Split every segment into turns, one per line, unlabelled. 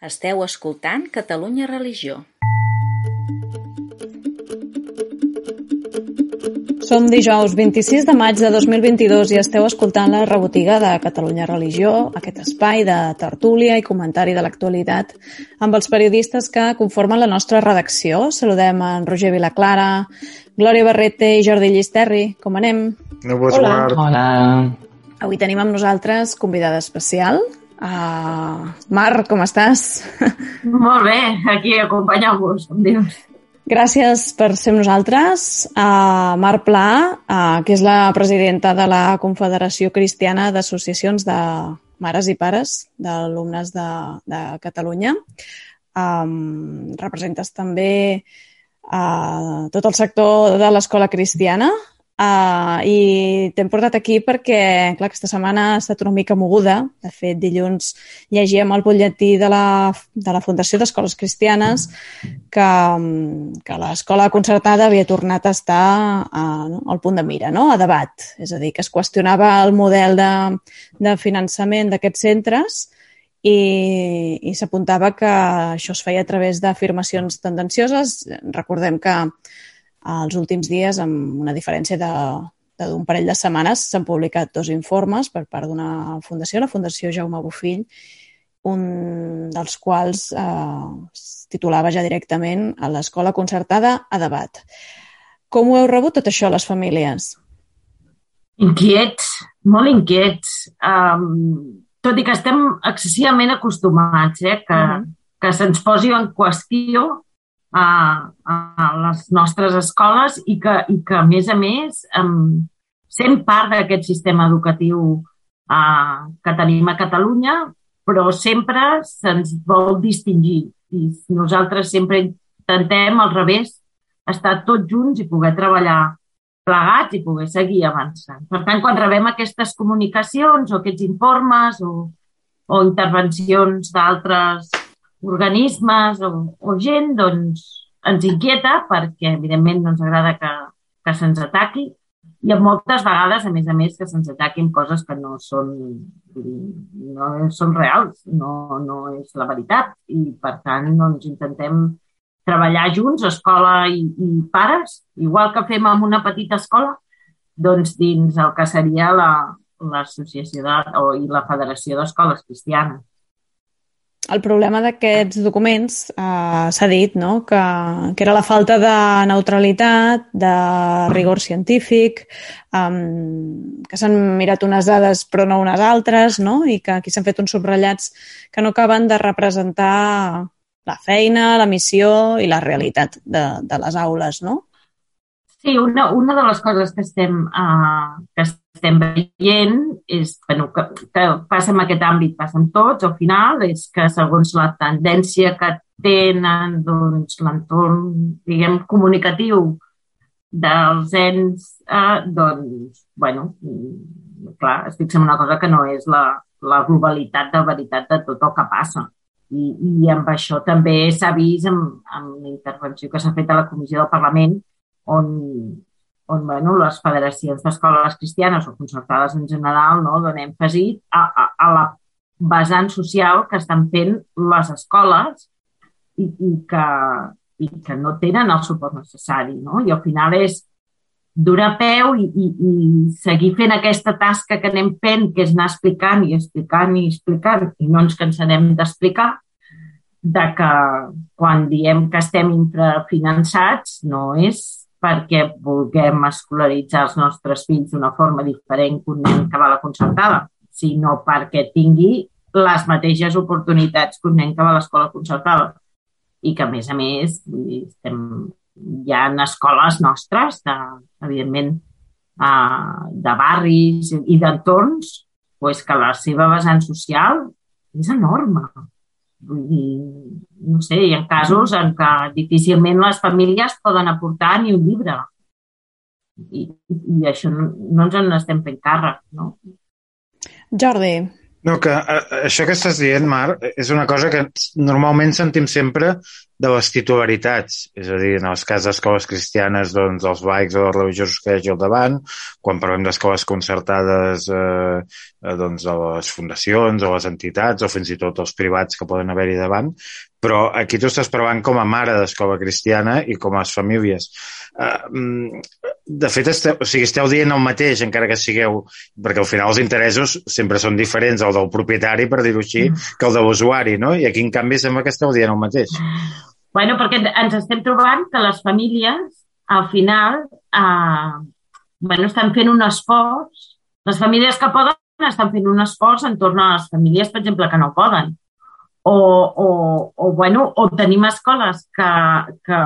Esteu escoltant Catalunya Religió.
Som dijous 26 de maig de 2022 i esteu escoltant la rebotiga de Catalunya Religió, aquest espai de tertúlia i comentari de l'actualitat amb els periodistes que conformen la nostra redacció. Saludem en Roger Vilaclara, Glòria Barrete i Jordi Llisterri. Com anem?
No Hola.
Hola.
Avui tenim amb nosaltres convidada especial, Uh, Mar, com estàs?
Molt bé, aquí acompanyant-vos, com dius.
Gràcies per ser amb nosaltres. Uh, Mar Pla, uh, que és la presidenta de la Confederació Cristiana d'Associacions de Mares i Pares d'Alumnes de, de Catalunya. Um, representes també uh, tot el sector de l'escola cristiana Uh, I t'hem portat aquí perquè, clar, aquesta setmana ha estat una mica moguda. De fet, dilluns llegíem el butlletí de la, de la Fundació d'Escoles Cristianes que, que l'escola concertada havia tornat a estar a, no, al punt de mira, no? a debat. És a dir, que es qüestionava el model de, de finançament d'aquests centres i, i s'apuntava que això es feia a través d'afirmacions tendencioses. Recordem que els últims dies, amb una diferència de d'un parell de setmanes, s'han publicat dos informes per part d'una fundació, la Fundació Jaume Bofill, un dels quals eh, titulava ja directament a l'escola concertada a debat. Com ho heu rebut tot això, les famílies?
Inquiets, molt inquiets. Um, tot i que estem excessivament acostumats eh, que, uh -huh. que se'ns posi en qüestió a, a les nostres escoles i que, i que a més a més, um, sent part d'aquest sistema educatiu uh, que tenim a Catalunya, però sempre se'ns vol distingir i nosaltres sempre intentem al revés estar tots junts i poder treballar plegats i poder seguir avançant. Per tant, quan rebem aquestes comunicacions o aquests informes o, o intervencions d'altres organismes o, o gent, doncs ens inquieta perquè, evidentment, no ens agrada que, que se'ns ataqui. I moltes vegades, a més a més, que se'ns ataquin coses que no són, no són reals, no, no és la veritat. I, per tant, doncs, intentem treballar junts, escola i, i pares, igual que fem en una petita escola, doncs dins el que seria l'associació la, o, i la Federació d'Escoles Cristianes
el problema d'aquests documents eh, s'ha dit no? que, que era la falta de neutralitat, de rigor científic, um, que s'han mirat unes dades però no unes altres, no? i que aquí s'han fet uns subratllats que no acaben de representar la feina, la missió i la realitat de, de les aules, no?
Sí, una, una de les coses que estem, uh, que estem veient és, bueno, que, que passa en aquest àmbit, passa en tots, al final, és que segons la tendència que tenen doncs, l'entorn, diguem, comunicatiu dels ens, eh, doncs, bueno, clar, es fixa en una cosa que no és la, la globalitat de veritat de tot el que passa. I, i amb això també s'ha vist amb, amb la intervenció que s'ha fet a la Comissió del Parlament on, on bueno, les federacions d'escoles cristianes o concertades en general no, donen èmfasi a, a, a la vessant social que estan fent les escoles i, i, que, i que no tenen el suport necessari. No? I al final és durar peu i, i, i seguir fent aquesta tasca que anem fent, que és anar explicant i explicant i explicant, i no ens cansarem d'explicar, de que quan diem que estem infrafinançats no és perquè vulguem escolaritzar els nostres fills d'una forma diferent que un nen que va a la concertada, sinó perquè tingui les mateixes oportunitats que un nen que va a l'escola concertada. I que, a més a més, estem, hi ha escoles nostres, de, evidentment, uh, de barris i d'entorns, pues, que la seva vessant social és enorme. Vull dir, no sé, hi ha casos en què difícilment les famílies poden aportar ni un llibre. I, i això no, no ens en estem fent càrrec, no?
Jordi.
No, que a, això que estàs dient, Marc, és una cosa que normalment sentim sempre de les titularitats, és a dir, en els cas d'escoles cristianes, doncs, els laics o els religiosos que hi hagi al davant, quan parlem d'escoles concertades, eh, eh, doncs, de les fundacions o les entitats, o fins i tot els privats que poden haver-hi davant, però aquí tu estàs parlant com a mare d'escola cristiana i com a famílies. Uh, de fet, esteu, o sigui, esteu dient el mateix, encara que sigueu... Perquè al final els interessos sempre són diferents, el del propietari, per dir-ho així, mm. que el de l'usuari, no? I aquí, en canvi, sembla que esteu dient el mateix.
Bueno, perquè ens estem trobant que les famílies, al final, eh, bueno, estan fent un esforç. Les famílies que poden estan fent un esforç en torn a les famílies, per exemple, que no poden o, o, o, bueno, o tenim escoles que, que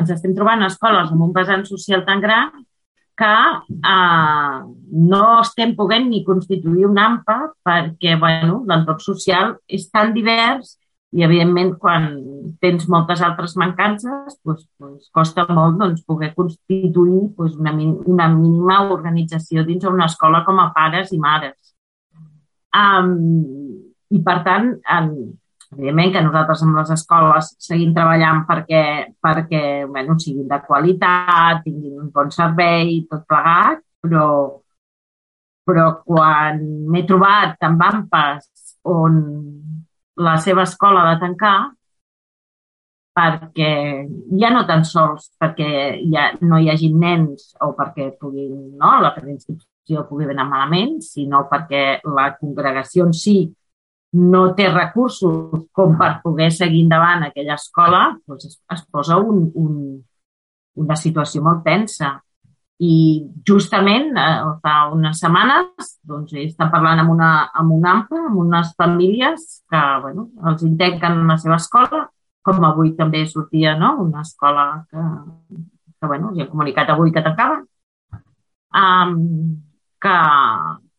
ens estem trobant escoles amb un vessant social tan gran que eh, no estem podent ni constituir un AMPA perquè bueno, l'entorn social és tan divers i, evidentment, quan tens moltes altres mancances, doncs, doncs costa molt doncs, poder constituir doncs, una, una mínima organització dins d'una escola com a pares i mares. Um, I, per tant, en, Evidentment que nosaltres amb les escoles seguim treballant perquè, perquè bueno, siguin de qualitat, tinguin un bon servei, tot plegat, però, però quan m'he trobat amb AMPAs on la seva escola de tancar, perquè ja no tan sols perquè ja no hi hagi nens o perquè puguin, no, la preinscripció pugui anar malament, sinó perquè la congregació en si no té recursos com per poder seguir endavant aquella escola, doncs es, es posa un, un, una situació molt tensa. I justament eh, fa unes setmanes doncs, he estat parlant amb una, amb una AMPA, amb unes famílies que bueno, els integren en la seva escola, com avui també sortia no? una escola que, que bueno, ja he comunicat avui que tancava, um, que,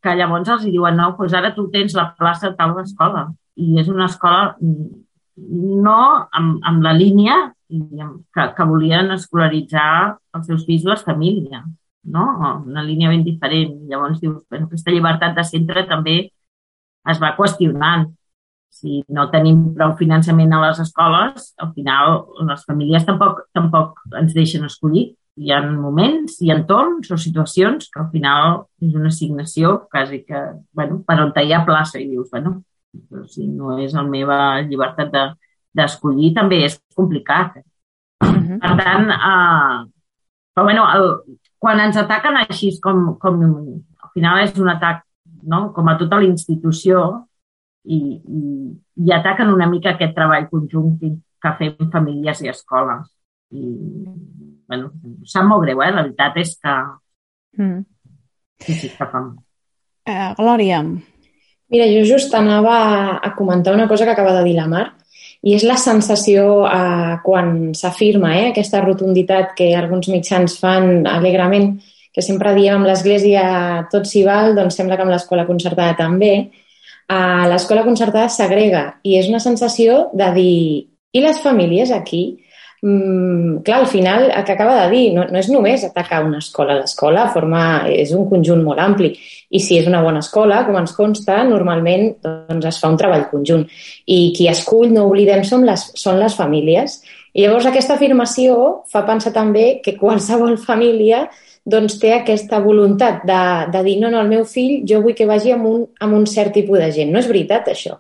que llavors els diuen, no, doncs ara tu tens la plaça de tal escola. I és una escola no amb, amb la línia que, que volien escolaritzar els seus fills les famílies, no? Una línia ben diferent. Llavors dius, bueno, aquesta llibertat de centre també es va qüestionant. Si no tenim prou finançament a les escoles, al final les famílies tampoc, tampoc ens deixen escollir hi ha moments i entorns o situacions que al final és una assignació quasi que, bueno, per on hi ha plaça i dius, bueno, però si no és la meva llibertat d'escollir, de, també és complicat. Uh mhm. -huh. Per tant, uh, però bueno, el, quan ens ataquen així com, com al final és un atac no? com a tota la institució i, i, i ataquen una mica aquest treball conjunt que fem famílies i escoles. I, bueno, sap molt greu, eh? La veritat és que... Mm. Sí, sí, que fam.
Uh, Glòria.
Mira, jo just anava a comentar una cosa que acaba de dir la Mar, i és la sensació eh, quan s'afirma eh, aquesta rotunditat que alguns mitjans fan alegrament, que sempre diem amb l'Església tot s'hi val, doncs sembla que amb l'escola concertada també. Eh, l'escola concertada segrega i és una sensació de dir i les famílies aquí? Mm, clar, al final, el que acaba de dir, no, no és només atacar una escola. L'escola forma, és un conjunt molt ampli i si és una bona escola, com ens consta, normalment doncs, es fa un treball conjunt. I qui escull, no oblidem, són les, són les famílies. I llavors aquesta afirmació fa pensar també que qualsevol família doncs té aquesta voluntat de, de dir no, no, el meu fill jo vull que vagi amb un, amb un cert tipus de gent. No és veritat, això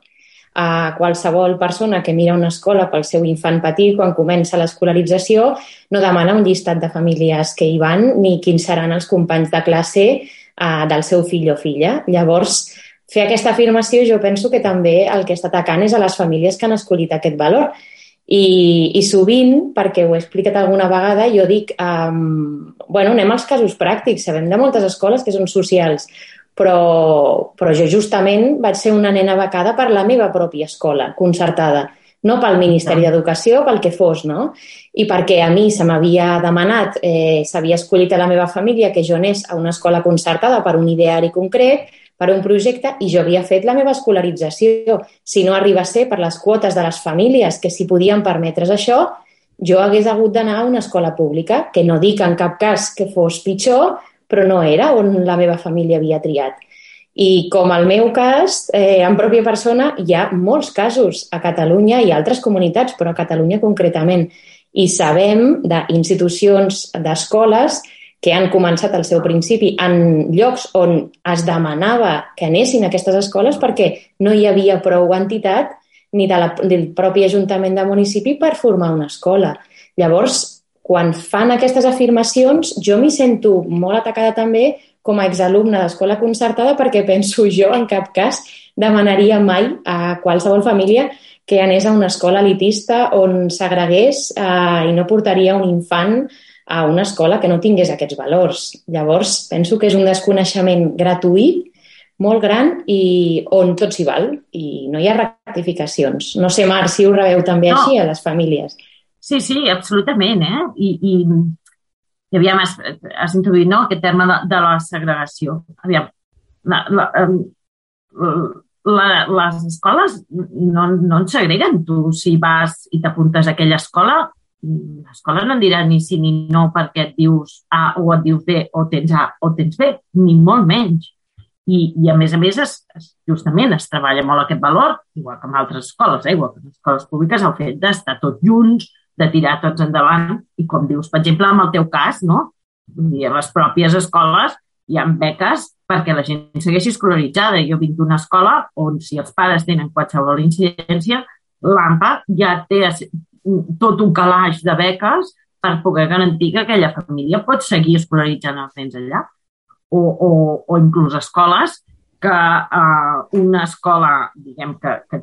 a qualsevol persona que mira una escola pel seu infant petit quan comença l'escolarització no demana un llistat de famílies que hi van ni quins seran els companys de classe uh, del seu fill o filla. Llavors, fer aquesta afirmació jo penso que també el que està atacant és a les famílies que han escollit aquest valor. I, i sovint, perquè ho he explicat alguna vegada, jo dic, um, bueno, anem als casos pràctics. Sabem de moltes escoles que són socials però, però jo justament vaig ser una nena becada per la meva pròpia escola concertada, no pel Ministeri d'Educació, pel que fos, no? I perquè a mi se m'havia demanat, eh, s'havia escollit a la meva família que jo anés a una escola concertada per un ideari concret, per un projecte, i jo havia fet la meva escolarització. Si no arriba a ser per les quotes de les famílies que s'hi podien permetre's això, jo hagués hagut d'anar a una escola pública, que no dic en cap cas que fos pitjor, però no era on la meva família havia triat. I com el meu cas, eh, en pròpia persona, hi ha molts casos a Catalunya i altres comunitats, però a Catalunya concretament. I sabem d'institucions, d'escoles, que han començat al seu principi en llocs on es demanava que anessin a aquestes escoles perquè no hi havia prou entitat ni de la, del propi Ajuntament de municipi per formar una escola. Llavors, quan fan aquestes afirmacions, jo m'hi sento molt atacada també com a exalumna d'escola concertada perquè penso jo en cap cas demanaria mai a qualsevol família que anés a una escola elitista on s'agregués eh, i no portaria un infant a una escola que no tingués aquests valors. Llavors, penso que és un desconeixement gratuït, molt gran i on tot s'hi val i no hi ha rectificacions. No sé, Marc, si ho rebeu també no. així a les famílies.
Sí, sí, absolutament, eh? I, i i aviam, has, has introduït no, aquest terme de, de la segregació. Aviam, la, la, la, les escoles no, no ens segreguen. Tu, si vas i t'apuntes a aquella escola, l'escola no et dirà ni sí ni no perquè et dius A o et dius B o tens A o tens B, ni molt menys. I, i a més a més, es, es, justament es treballa molt aquest valor, igual que en altres escoles, eh? igual que en escoles públiques, el fet d'estar tots junts, de tirar tots endavant i com dius, per exemple, en el teu cas, no? I a les pròpies escoles hi ha beques perquè la gent segueixi escolaritzada. Jo vinc d'una escola on si els pares tenen qualsevol incidència, l'AMPA ja té tot un calaix de beques per poder garantir que aquella família pot seguir escolaritzant els nens allà. O, o, o inclús escoles que eh, una escola, diguem, que, que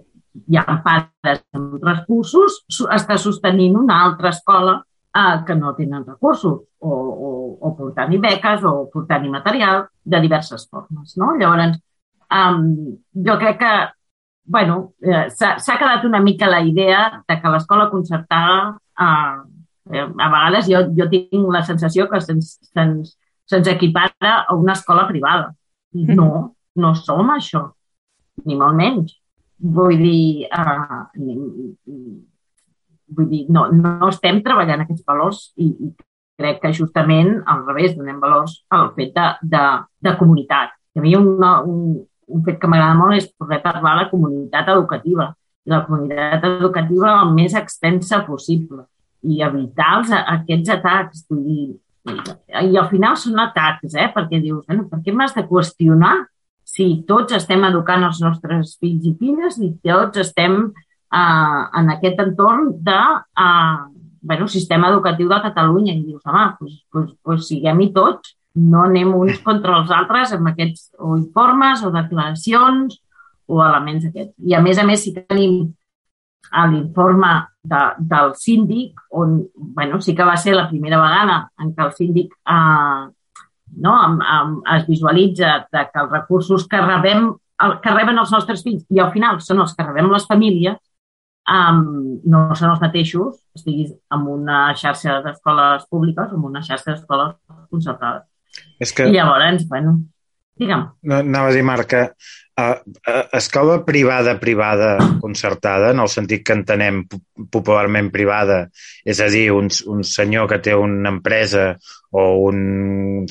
hi ha pares amb recursos, està sostenint una altra escola eh, que no tenen recursos, o, o, o portant-hi beques, o portant-hi material, de diverses formes. No? Llavors, um, jo crec que bueno, eh, s'ha quedat una mica la idea de que l'escola concertada, eh, a vegades jo, jo tinc la sensació que se'ns se se equipara a una escola privada. No, no som això, ni molt menys. Vull dir, uh, vull dir no, no estem treballant aquests valors i, i crec que justament al revés donem valors al fet de, de, de comunitat. A mi una, un, un fet que m'agrada molt és poder parlar de comunitat educativa i la comunitat educativa el més extensa possible i evitar els, aquests atacs. Vull dir, i, i al final són atacs, eh? perquè dius, bueno, per què m'has de qüestionar si tots estem educant els nostres fills i filles i tots estem uh, en aquest entorn de uh, bueno, sistema educatiu de Catalunya i dius, home, pues, pues, pues siguem-hi tots, no anem uns contra els altres amb aquests o informes o declaracions o elements aquests. I a més a més, si tenim a l'informe de, del síndic, on bueno, sí que va ser la primera vegada en què el síndic eh, no? Am, am, es visualitza de que els recursos que rebem que reben els nostres fills i al final són els que rebem les famílies, um, no són els mateixos, estiguis en una xarxa d'escoles públiques o en una xarxa d'escoles concertades. És que... I llavors, bueno, digue'm.
No, anava a dir, Marc, que a, escola privada, privada, concertada, en el sentit que entenem popularment privada, és a dir, un, un senyor que té una empresa o, un,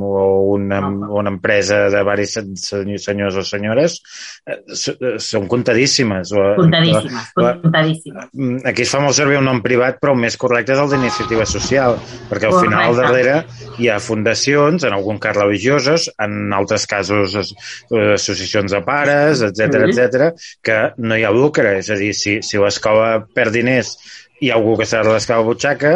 o una, una empresa de varis senyors o senyores eh, eh, són contadíssimes.
Contadíssimes, contadíssimes.
Mm, aquí es fa molt servir un nom privat, però el més correcte és el d'iniciativa social, perquè al final al darrere hi ha fundacions, en algun cas religioses, en altres casos associacions de pares, etc etc, que no hi ha lucre. És a dir, si, si l'escola perd diners hi ha algú que s'ha de rascar la butxaca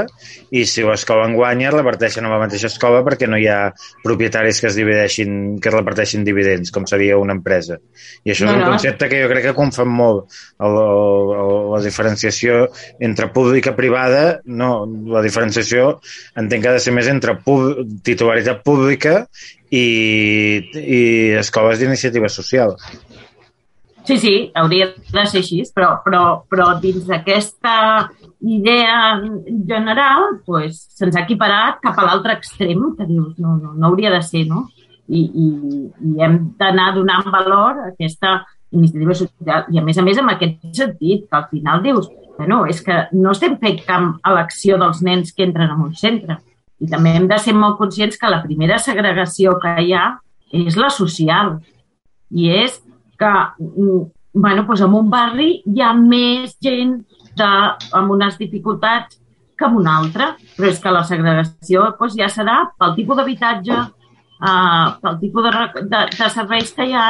i si l'escola en guanya reparteixen a la mateixa escola perquè no hi ha propietaris que es divideixin, que reparteixin dividends, com seria una empresa. I això no, és un no. concepte que jo crec que confon molt el, el, el, la diferenciació entre pública i privada. No, la diferenciació entenc que ha de ser més entre pub, titularitat pública i, i escoles d'iniciativa social.
Sí, sí, hauria de ser així, però, però, però dins d'aquesta idea general pues, se'ns ha equiparat cap a l'altre extrem, que dius, no, no, no hauria de ser, no? I, i, i hem d'anar donant valor a aquesta iniciativa social i, a més a més, en aquest sentit, que al final dius, bueno, és que no estem fent cap elecció dels nens que entren en un centre. I també hem de ser molt conscients que la primera segregació que hi ha és la social i és que mm, bueno, doncs en un barri hi ha més gent de, amb unes dificultats que en un altre, però és que la segregació doncs, ja serà pel tipus d'habitatge, eh, pel tipus de, de, de serveis que hi ha,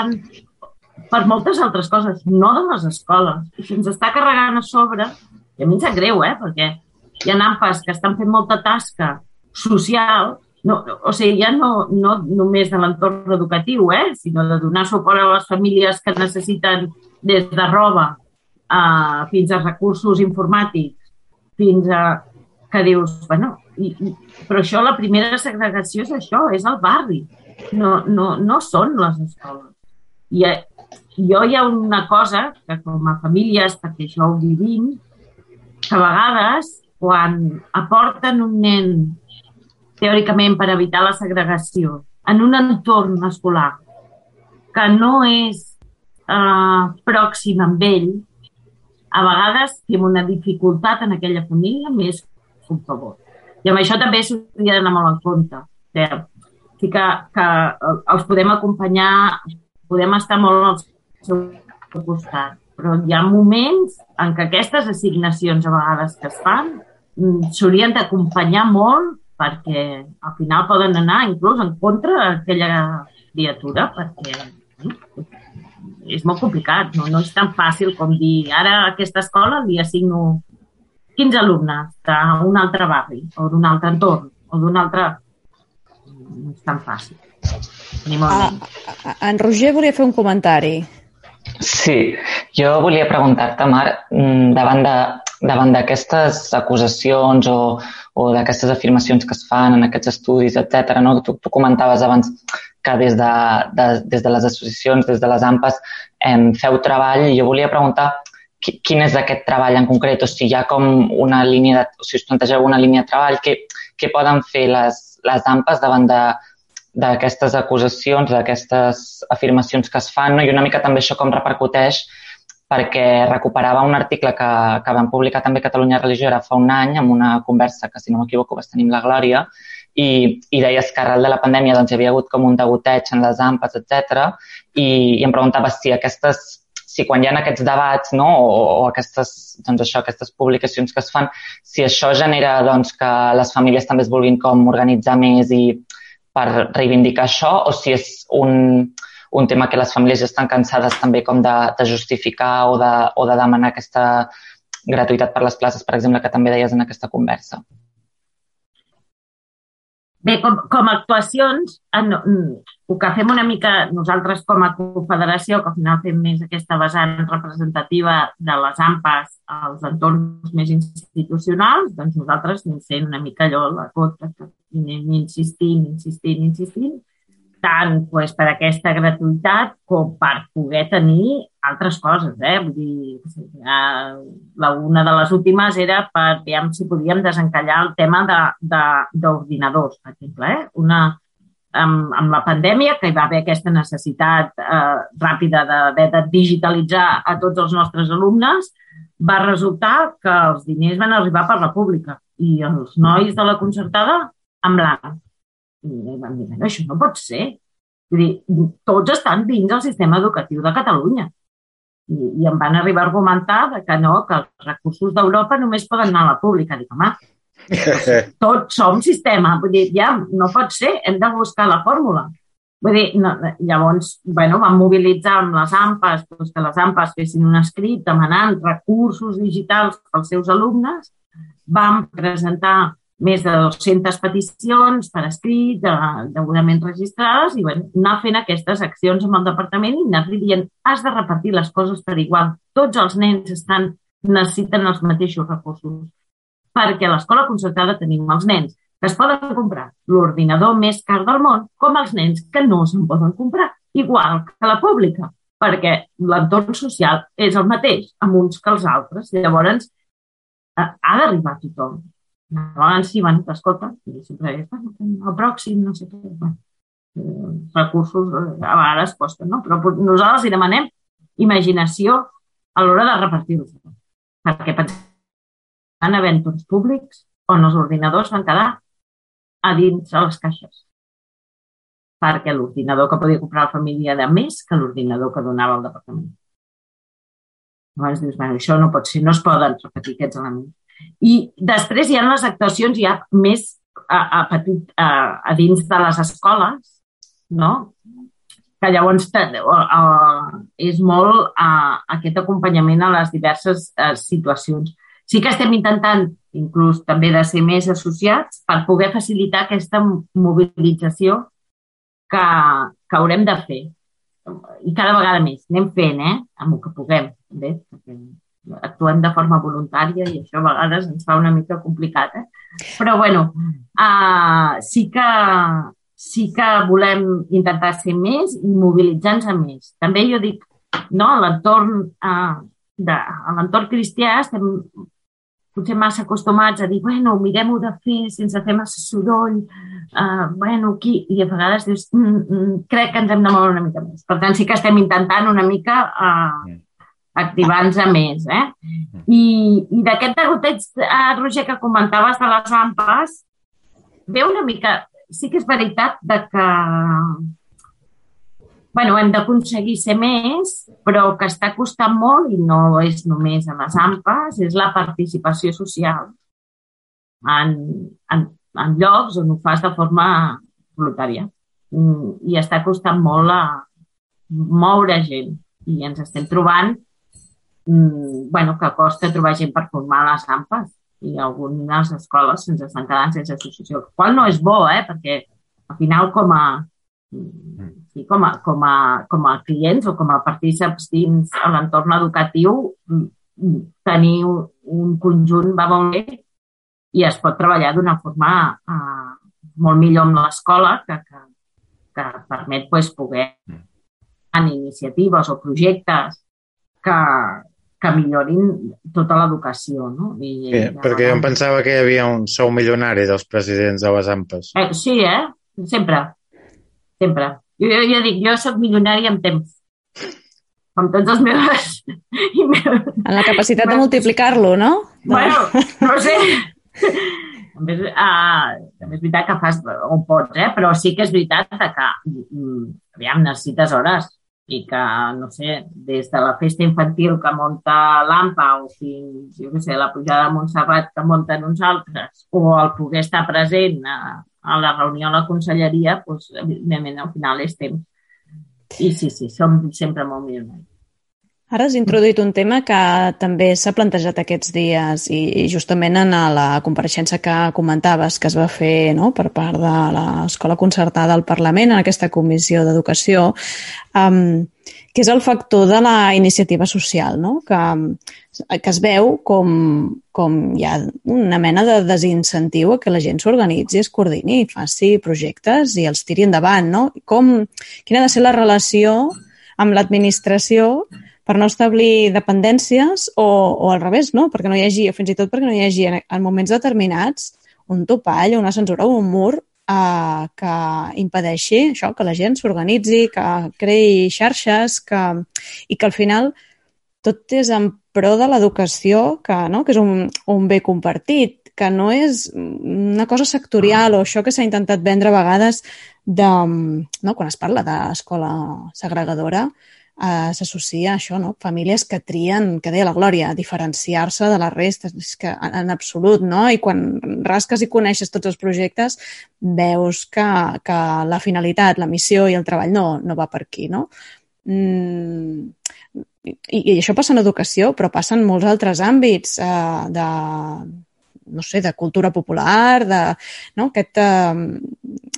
per moltes altres coses, no de les escoles. I si ens està carregant a sobre, i a mi em sap greu, eh, perquè hi ha AMPAs que estan fent molta tasca social, no, o sigui, ja no, no només de l'entorn educatiu, eh, sinó de donar suport a les famílies que necessiten des de roba uh, fins a recursos informàtics, fins a que dius, bueno, i, i, però això, la primera segregació és això, és el barri, no, no, no són les escoles. I eh, jo hi ha una cosa que com a famílies, perquè això ho vivim, que a vegades quan aporten un nen teòricament per evitar la segregació en un entorn escolar que no és eh, pròxim amb ell, a vegades té una dificultat en aquella família més un favor. I amb això també s'hauria d'anar molt en compte. O sigui, que, que els podem acompanyar, podem estar molt al seu costat, però hi ha moments en què aquestes assignacions a vegades que es fan mm, s'haurien d'acompanyar molt perquè al final poden anar inclús en contra d'aquella criatura perquè és molt complicat, no, no és tan fàcil com dir ara a aquesta escola li assigno 15 alumnes d'un altre barri o d'un altre entorn o d'un altre... No és tan fàcil.
Ah, en Roger volia fer un comentari.
Sí, jo volia preguntar-te, Mar, mm, davant de davant d'aquestes acusacions o, o d'aquestes afirmacions que es fan en aquests estudis, etc. No? Tu, tu comentaves abans que des de, de, des de les associacions, des de les AMPAs, em feu treball i jo volia preguntar quin és aquest treball en concret, o si hi ha com una línia, de, o si us plantegeu una línia de treball, què, què poden fer les, les AMPAs davant de, d'aquestes acusacions, d'aquestes afirmacions que es fan, no? i una mica també això com repercuteix perquè recuperava un article que, que vam publicar també Catalunya Religió era fa un any, amb una conversa que, si no m'equivoco, vas tenir la Glòria, i, i deies que arrel de la pandèmia doncs, hi havia hagut com un degoteig en les ampes, etc. I, i em preguntava si aquestes si quan hi ha aquests debats no, o, o aquestes, doncs això, aquestes publicacions que es fan, si això genera doncs, que les famílies també es vulguin com organitzar més i per reivindicar això, o si és un, un tema que les famílies ja estan cansades també com de, de justificar o de, o de demanar aquesta gratuïtat per les places, per exemple, que també deies en aquesta conversa.
Bé, com, com a actuacions, en, el que fem una mica nosaltres com a confederació, que al final fem més aquesta vessant representativa de les AMPAs als entorns més institucionals, doncs nosaltres anem sent una mica allò la que anem insistint, insistint, insistint, tant pues, per aquesta gratuïtat com per poder tenir altres coses. Eh? Vull dir, la, una de les últimes era per veure si podíem desencallar el tema d'ordinadors, per exemple. Eh? Una, amb, amb la pandèmia, que hi va haver aquesta necessitat eh, ràpida d'haver de digitalitzar a tots els nostres alumnes, va resultar que els diners van arribar per la pública i els nois de la concertada en blanc. I vam dir, això no pot ser. Vull dir, tots estan dins del sistema educatiu de Catalunya. I, i em van arribar a argumentar que no, que els recursos d'Europa només poden anar a la pública. Dic, home, tots som sistema. Vull dir, ja, no pot ser, hem de buscar la fórmula. Vull dir, no, llavors, bueno, vam mobilitzar amb les AMPAs, doncs que les AMPAs fessin un escrit demanant recursos digitals als seus alumnes, vam presentar més de 200 peticions per escrit, de, degudament registrades, i bueno, anar fent aquestes accions amb el departament i anar dient has de repartir les coses per igual. Tots els nens estan, necessiten els mateixos recursos. Perquè a l'escola concertada tenim els nens que es poden comprar l'ordinador més car del món, com els nens que no se'n poden comprar, igual que la pública, perquè l'entorn social és el mateix amb uns que els altres. Llavors, eh, ha d'arribar a tothom a vegades sí, bueno, t'escolta, sempre és, el pròxim, no sé què, bueno, eh, recursos eh, a vegades costen, no? Però nosaltres hi demanem imaginació a l'hora de repartir-los. Perquè pensem en events públics on els ordinadors van quedar a dins de les caixes. perquè l'ordinador que podia comprar la família era més que l'ordinador que donava el departament. Llavors dius, bueno, això no pot ser, no es poden repetir aquests elements. I després hi ha les actuacions ja més a, a, petit, a, a dins de les escoles, no? que llavors a, és molt a, aquest acompanyament a les diverses a, situacions. Sí que estem intentant, inclús també de ser més associats, per poder facilitar aquesta mobilització que, que haurem de fer. I cada vegada més. Anem fent, eh? Amb el que puguem. Bé, perquè actuem de forma voluntària i això a vegades ens fa una mica complicat. Eh? Però, bueno, uh, sí, que, sí que volem intentar ser més i mobilitzar-nos a més. També jo dic, no, a l'entorn uh, cristià estem potser massa acostumats a dir, bueno, mirem-ho de fer sense fer massa soroll, uh, bueno, aquí, i a vegades dius, mm, mm, crec que ens hem de moure una mica més. Per tant, sí que estem intentant una mica uh, activant-nos més. Eh? I, i d'aquest degoteig, eh, Roger, que comentaves de les ampes, ve una mica... Sí que és veritat de que bueno, hem d'aconseguir ser més, però que està costant molt, i no és només a les AMPAs, és la participació social en, en, en llocs on ho fas de forma voluntària. Mm, I està costant molt a moure gent. I ens estem trobant bueno, que costa trobar gent per formar les AMPAs i algunes escoles se'ns estan quedant sense associació, el qual no és bo, eh? perquè al final com a, sí, com a, com a, com a clients o com a partícips dins l'entorn educatiu mm, tenir un conjunt va molt bé i es pot treballar d'una forma eh, molt millor amb l'escola que, que, que permet pues, poder en iniciatives o projectes que, que millorin tota l'educació. No? I,
sí, perquè jo em pensava que hi havia un sou milionari dels presidents de les AMPAs.
Eh, sí, eh? Sempre. Sempre. Jo, jo, jo dic, jo sóc milionari en temps. Com tots els meus...
En la capacitat de multiplicar-lo, no?
Bueno, no sé. També, uh, també és veritat que fas on pots, eh? però sí que és veritat que, mm, aviam, necessites hores i que, no sé, des de la festa infantil que munta l'AMPA o fins, jo què sé, la pujada de Montserrat que munten uns altres, o el poder estar present a, a la reunió a la conselleria, doncs, evidentment, al final és temps. I sí, sí, som sempre molt milionaris.
Ara has introduït un tema que també s'ha plantejat aquests dies i justament en la compareixença que comentaves que es va fer no, per part de l'Escola Concertada al Parlament en aquesta comissió d'educació, um, que és el factor de la iniciativa social, no? que, que es veu com, com hi ha una mena de desincentiu a que la gent s'organitzi, es coordini, faci projectes i els tiri endavant. No? Com, quina ha de ser la relació amb l'administració per no establir dependències o, o al revés, no? perquè no hi hagi, o fins i tot perquè no hi hagi en, en moments determinats un topall, una censura o un mur eh, que impedeixi això, que la gent s'organitzi, que creï xarxes que, i que al final tot és en pro de l'educació, que, no? que és un, un bé compartit, que no és una cosa sectorial o això que s'ha intentat vendre a vegades de, no? quan es parla d'escola segregadora, eh, s'associa a això, no? famílies que trien, que deia la Glòria, diferenciar-se de la resta, és que en, en absolut, no? I quan rasques i coneixes tots els projectes, veus que, que la finalitat, la missió i el treball no, no va per aquí, no? Mm, i, I això passa en educació, però passa en molts altres àmbits eh, de, no sé, de cultura popular, de no? aquesta eh,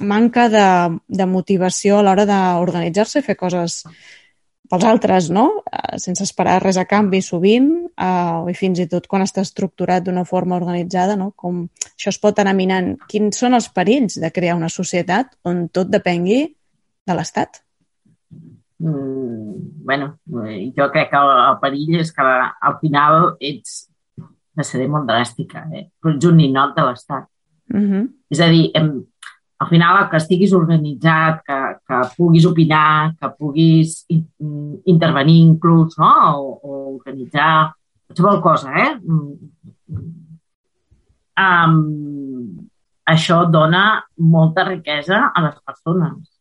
manca de, de motivació a l'hora d'organitzar-se i fer coses pels altres, no? Uh, sense esperar res a canvi sovint, uh, i fins i tot quan està estructurat d'una forma organitzada, no? Com això es pot anar minant. Quins són els perills de crear una societat on tot depengui de l'Estat?
Mm, bueno, jo crec que el, el perill és que al final ets, de ser molt dràstica, eh? però ets un ninot de l'Estat. Uh -huh. És a dir, hem, al final que estiguis organitzat, que, que puguis opinar, que puguis intervenir inclús, no? o, o organitzar qualsevol cosa, eh? Um, això dona molta riquesa a les persones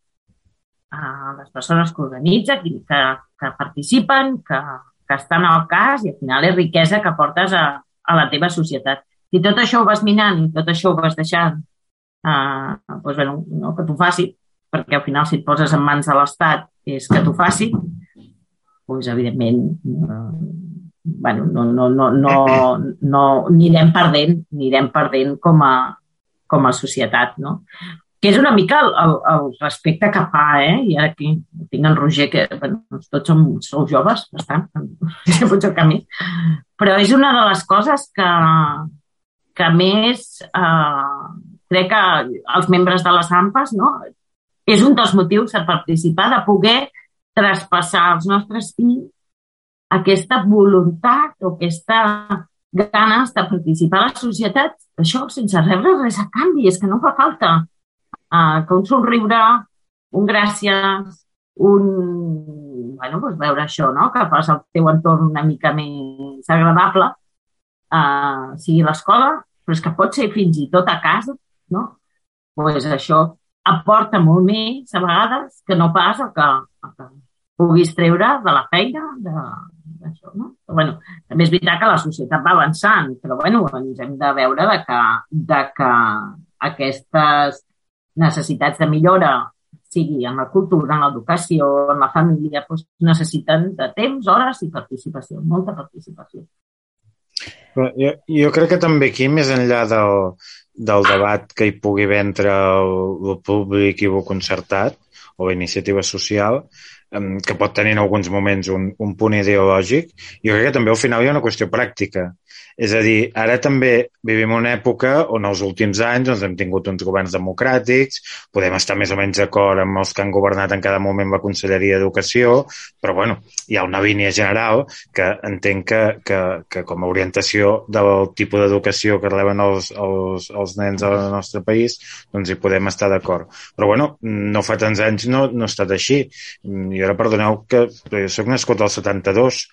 a les persones que organitzen, que, que participen, que, que estan al cas i al final és riquesa que portes a, a la teva societat. Si tot això ho vas minant i tot això ho vas deixant, eh, doncs, bueno, no, que t'ho faci, perquè al final si et poses en mans de l'Estat és que t'ho faci, doncs evidentment eh, bueno, no, no, no, no, no, anirem perdent, anirem perdent com a, com a societat, no? que és una mica el, el, el respecte que fa, eh? I ara aquí tinc en Roger, que bueno, tots som, sou joves, bastant, potser el camí, però és una de les coses que, que més eh, crec que els membres de les AMPAs, no? és un dels motius per participar, de poder traspassar als nostres fills aquesta voluntat o aquesta ganes de participar a la societat, això sense rebre res a canvi, és que no fa falta uh, que un somriure, un gràcies, un... bueno, doncs veure això, no? que fas el teu entorn una mica més agradable, uh, sigui l'escola, però és que pot ser fins i tot a casa, no? pues això aporta molt més a vegades que no pas el que, el que puguis treure de la feina, d'això, no? Però, bueno, també és veritat que la societat va avançant, però bueno, ens hem de veure de que, de que aquestes necessitats de millora, sigui en la cultura, en l'educació, en la família, doncs necessiten de temps, hores i participació, molta participació.
Jo, jo crec que també aquí, més enllà del, del debat que hi pugui haver entre el, el públic i el concertat o la iniciativa social, que pot tenir en alguns moments un, un punt ideològic, jo crec que també al final hi ha una qüestió pràctica. És a dir, ara també vivim una època on els últims anys doncs, hem tingut uns governs democràtics, podem estar més o menys d'acord amb els que han governat en cada moment la Conselleria d'Educació, però bueno, hi ha una línia general que entenc que, que, que com a orientació del tipus d'educació que reben els, els, els nens al nostre país, doncs hi podem estar d'acord. Però bueno, no fa tants anys no, no ha estat així. I ara perdoneu que jo soc nascut al 72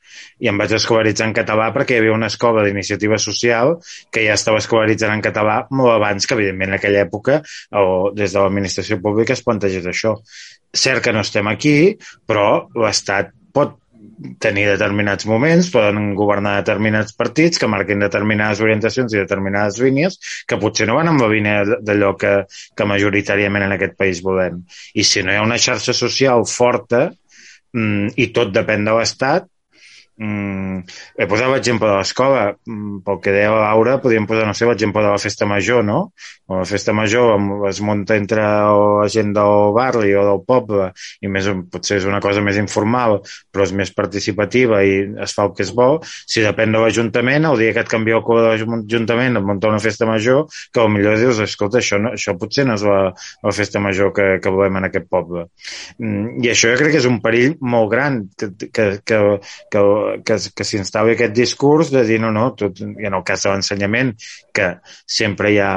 i em vaig escolaritzar en català perquè hi havia una escola d'inici iniciativa social que ja estava escolaritzant en català molt abans que, evidentment, en aquella època o des de l'administració pública es plantegés això. Cert que no estem aquí, però l'Estat pot tenir determinats moments, poden governar determinats partits que marquin determinades orientacions i determinades línies que potser no van amb la línia d'allò que, que majoritàriament en aquest país volem. I si no hi ha una xarxa social forta mm, i tot depèn de l'Estat, Mm, he posat l'exemple de l'escola. Mm, pel que deia Laura, podríem posar, no sé, l'exemple de la festa major, no? O la festa major es munta entre la gent del barri o del poble i més, potser és una cosa més informal, però és més participativa i es fa el que es vol. Si depèn de l'Ajuntament, el dia que et canvia el codi de l'Ajuntament et munta una festa major, que potser dius, escolta, això, no, això potser no és la, la festa major que, que volem en aquest poble. Mm, I això jo crec que és un perill molt gran que, que, que, que que, que s'instal·li aquest discurs de dir no, no, tot, i en el cas de l'ensenyament, que sempre hi ha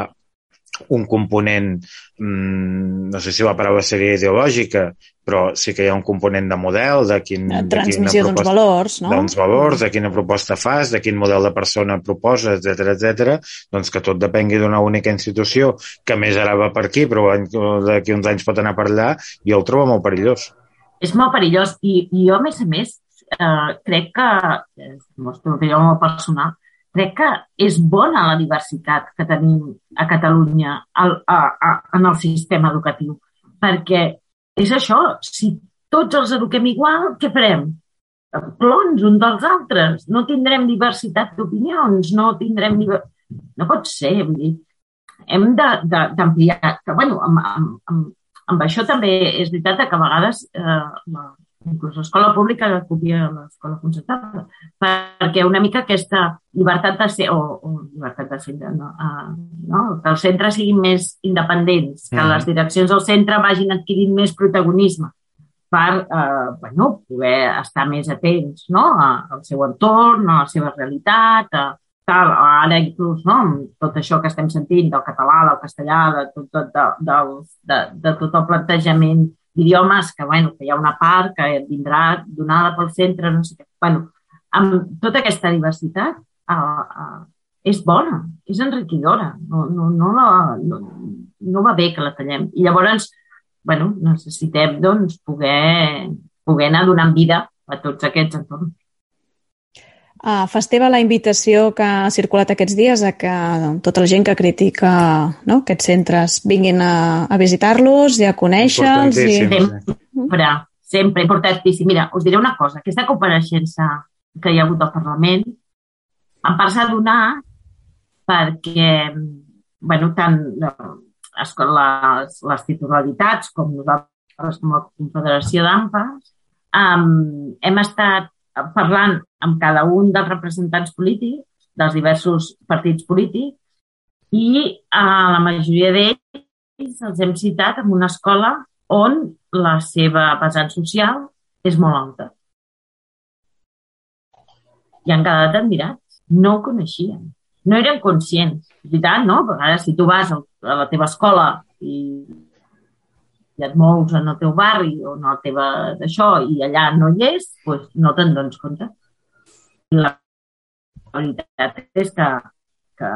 un component, mmm, no sé si la paraula seria ideològica, però sí que hi ha un component de model, de quin...
De transmissió d'uns valors, no?
D'uns valors, de quina proposta fas, de quin model de persona proposes, etc etc. doncs que tot depengui d'una única institució, que més ara va per aquí, però d'aquí uns anys pot anar per allà, i el trobo molt perillós.
És molt perillós, i, i jo, a més a més, eh, crec que, mostro opinió molt personal, crec que és bona la diversitat que tenim a Catalunya al, a, a, en el sistema educatiu. Perquè és això, si tots els eduquem igual, què farem? Clons un dels altres. No tindrem diversitat d'opinions, no tindrem... No pot ser, vull dir, hem d'ampliar. Bueno, amb, amb, amb, amb això també és veritat que a vegades eh, inclús l'escola pública que copia l'escola concertada, perquè una mica aquesta llibertat de ser, o, o llibertat de ser, no, uh, no? que els centres siguin més independents, que mm. les direccions del centre vagin adquirint més protagonisme per uh, bueno, poder estar més atents no? al seu entorn, a la seva realitat, a, tal, ara inclús no? tot això que estem sentint del català, del castellà, de tot, tot, de, de, de, de tot el plantejament d'idiomes, que, bueno, que hi ha una part que vindrà donada pel centre, no sé què. Bueno, amb tota aquesta diversitat uh, uh, és bona, és enriquidora, no, no, no, la, no, no va bé que la tallem. I llavors, bueno, necessitem doncs, poder, poder anar donant vida a tots aquests entorns.
Uh, fa Esteve la invitació que ha circulat aquests dies a que tota la gent que critica no, aquests centres vinguin a, a visitar-los i a conèixer-los. I...
Sempre, sempre, importantíssim. Mira, us diré una cosa. Aquesta compareixença que hi ha hagut al Parlament em part s'ha donat perquè bueno, tant les, les titularitats com nosaltres com a Confederació d'AMPAs um, hem estat parlant amb cada un dels representants polítics dels diversos partits polítics i a la majoria d'ells els hem citat en una escola on la seva vessant social és molt alta. I han quedat admirats. No ho coneixien. No eren conscients. És veritat, no? A vegades, si tu vas a la teva escola i i et mous en el teu barri o en la teva d'això i allà no hi és, doncs no te'n dones compte. La veritat és que,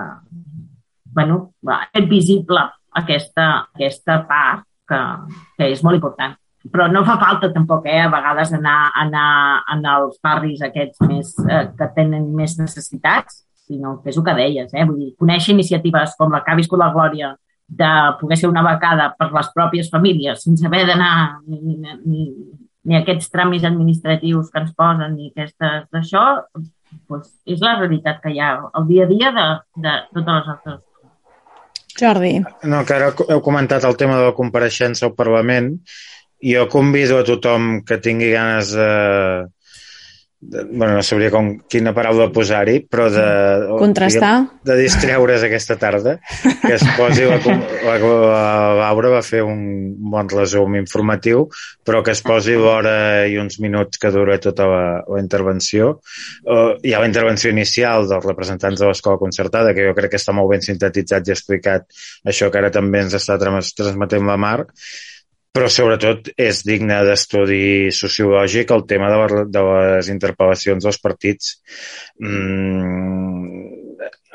bueno, és visible aquesta, aquesta part que, que és molt important. Però no fa falta tampoc, eh, a vegades, anar, anar, anar als barris aquests més, eh, que tenen més necessitats, sinó que és el que deies, eh? Vull dir, conèixer iniciatives com la que ha viscut la Glòria de poder ser una becada per les pròpies famílies sense haver d'anar ni, ni, ni aquests tràmits administratius que ens posen ni aquestes d'això, doncs és la realitat que hi ha el dia a dia de, de totes les altres
Jordi.
No, que ara heu comentat el tema de la compareixença al Parlament. Jo convido a tothom que tingui ganes de, de, bueno, no sabria com, quina paraula posar-hi, però de...
Contrastar.
Diguem, de distreure's aquesta tarda, que es posi la, la, la Laura va fer un bon resum informatiu, però que es posi l'hora i uns minuts que dura tota la, la intervenció. Uh, hi ha la intervenció inicial dels representants de l'escola concertada, que jo crec que està molt ben sintetitzat i explicat això que ara també ens està transmetent la Mar, però sobretot és digne d'estudi sociològic el tema de, de les interpel·lacions dels partits. Mm,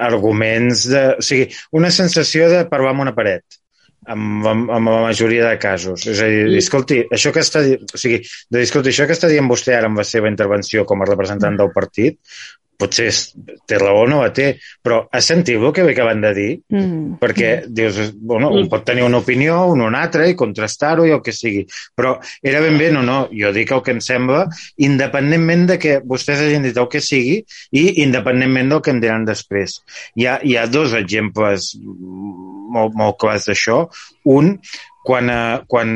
arguments de... O sigui, una sensació de parlar amb una paret amb, amb, amb la majoria de casos. És a dir, escolti, això que està, o sigui, de escolti, això que està dient vostè ara amb la seva intervenció com a representant del partit, potser té raó o no la té, però has sentit el que ve acaben de dir? Mm. Perquè dius, bueno, un pot tenir una opinió, un una altra, i contrastar-ho i el que sigui. Però era ben bé, no, no, jo dic el que em sembla, independentment de que vostès hagin dit el que sigui i independentment del que em diran després. Hi ha, hi ha dos exemples molt, molt clars d'això. Un, quan, eh, quan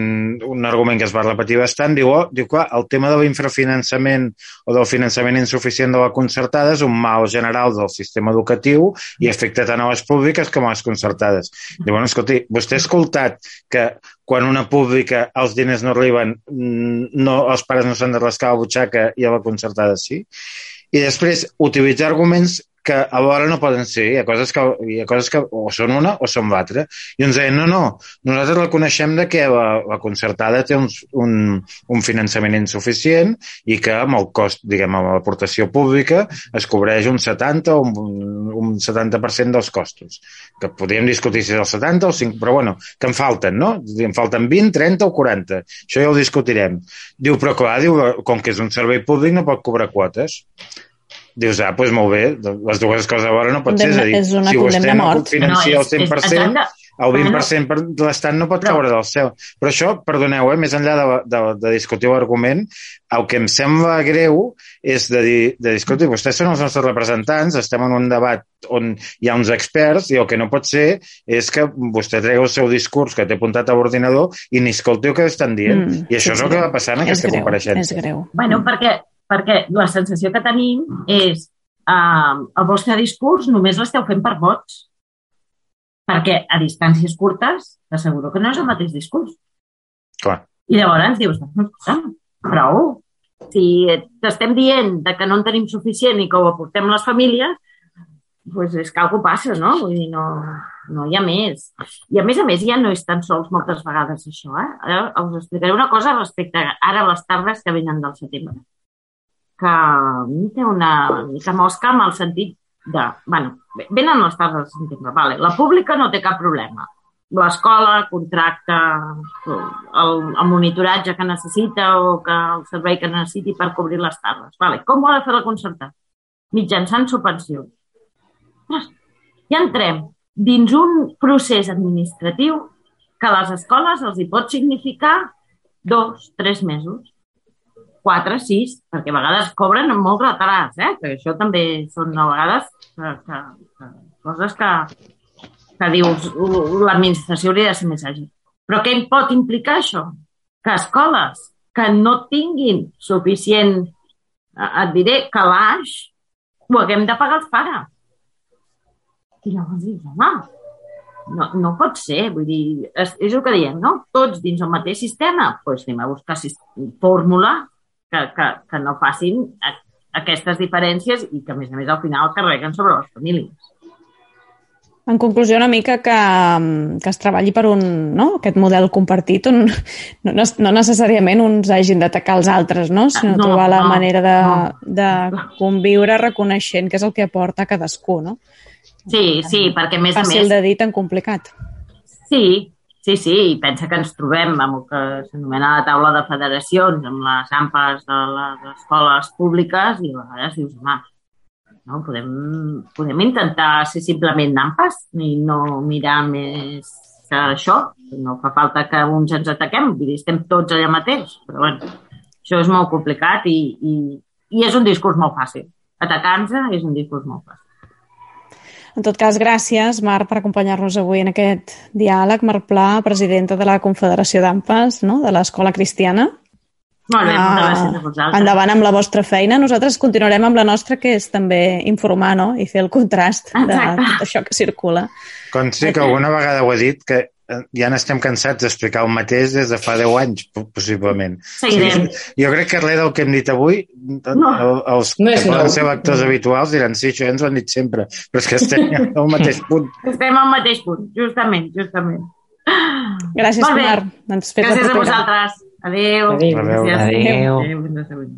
un argument que es va repetir bastant diu, oh, diu clar, el tema de l'infrafinançament o del finançament insuficient de la concertada és un mal general del sistema educatiu i afecta tant a les públiques com a les concertades. Diu, bueno, escolti, vostè ha escoltat que quan una pública els diners no arriben, mm, no, els pares no s'han de rascar la butxaca i a la concertada sí? I després, utilitzar arguments que alhora no poden ser. Hi ha coses que, hi ha coses que o són una o són l'altra. I ens deien, no, no, nosaltres reconeixem de que la, la concertada té un, un, un finançament insuficient i que amb el cost, diguem, amb l'aportació pública es cobreix un 70 o un, un 70% dels costos. Que podríem discutir si és el 70 o 5, però bueno, que en falten, no? En falten 20, 30 o 40. Això ja ho discutirem. Diu, però clar, diu, com que és un servei públic no pot cobrar quotes dius, ah, doncs molt bé, les dues coses alhora no pot ser. És a dir,
és una si vostè no pot
financiar no, és, el 100%, el 20% per l'Estat no pot caure del cel. Però això, perdoneu, eh, més enllà de, de, de discutir l'argument, el que em sembla greu és de dir, de dir, escolti, vostès són els nostres representants, estem en un debat on hi ha uns experts i el que no pot ser és que vostè tregui el seu discurs que té apuntat a l'ordinador i ni escolti el que estan dient. Mm, I això és, és el que va passar en aquesta greu, compareixença.
És greu.
Bueno, perquè perquè la sensació que tenim és eh, el vostre discurs només l'esteu fent per vots. Perquè a distàncies curtes t'asseguro que no és el mateix discurs.
Clar.
I llavors dius, prou. Si t'estem dient de que no en tenim suficient i que ho aportem les famílies, doncs és que alguna passa, no? Vull dir, no, no hi ha més. I a més a més ja no és tan sols moltes vegades això, eh? Ara us explicaré una cosa respecte a ara les tardes que venen del setembre que té una mica mosca amb el sentit de... bueno, venen les tardes de setembre, vale. la pública no té cap problema. l'escola contracta el, el monitoratge que necessita o que el servei que necessiti per cobrir les tardes. Vale. Com ho ha de fer la concertada? Mitjançant subvenció. Ja entrem dins un procés administratiu que a les escoles els hi pot significar dos, tres mesos, quatre, sis, perquè a vegades cobren molt retarats, eh? que això també són a vegades que, que, que, coses que, que dius l'administració hauria de ser més àgil. Però què pot implicar això? Que escoles que no tinguin suficient, eh, et diré, calaix, ho haguem de pagar els pares. I llavors dius, home, no, no pot ser, vull dir, és, és el que diem, no? Tots dins el mateix sistema, doncs anem a buscar fórmula que, que, que no facin aquestes diferències i que, a més a més, al final carreguen sobre les famílies.
En conclusió, una mica que, que es treballi per un, no? aquest model compartit on no, no necessàriament uns hagin d'atacar els altres, no? sinó no, trobar la no, manera de, no. de conviure reconeixent què és el que aporta cadascú. No?
Sí, sí, perquè a més
a
més...
Fàcil de dir, tan complicat.
Sí, sí, sí, i pensa que ens trobem amb el que s'anomena la taula de federacions, amb les ampes de les escoles públiques, i a vegades dius, home, no? Podem, podem intentar ser simplement nampes i no mirar més això. No fa falta que uns ens ataquem, vull dir, estem tots allà mateix. Però bueno, això és molt complicat i, i, i és un discurs molt fàcil. Atacar-nos és un discurs molt fàcil.
En tot cas, gràcies, Marc, per acompanyar-nos avui en aquest diàleg. Marc Pla, presidenta de la Confederació d'AMPAs, no? de l'Escola Cristiana.
Molt bé, moltes gràcies a vosaltres.
Endavant amb la vostra feina. Nosaltres continuarem amb la nostra, que és també informar no? i fer el contrast de tot això que circula.
Consti que alguna vegada ho he dit, que ja n'estem cansats d'explicar el mateix des de fa 10 anys, possiblement.
Seguirem.
Sí, jo crec que res del que hem dit avui, no. els no que poden ser lectors habituals diran, sí, això ja ens ho han dit sempre, però és que estem al mateix punt.
Estem al mateix punt, justament, justament.
Gràcies, Marc.
Gràcies a vosaltres. Adéu.
Adéu. Adéu.
Adéu. Adéu.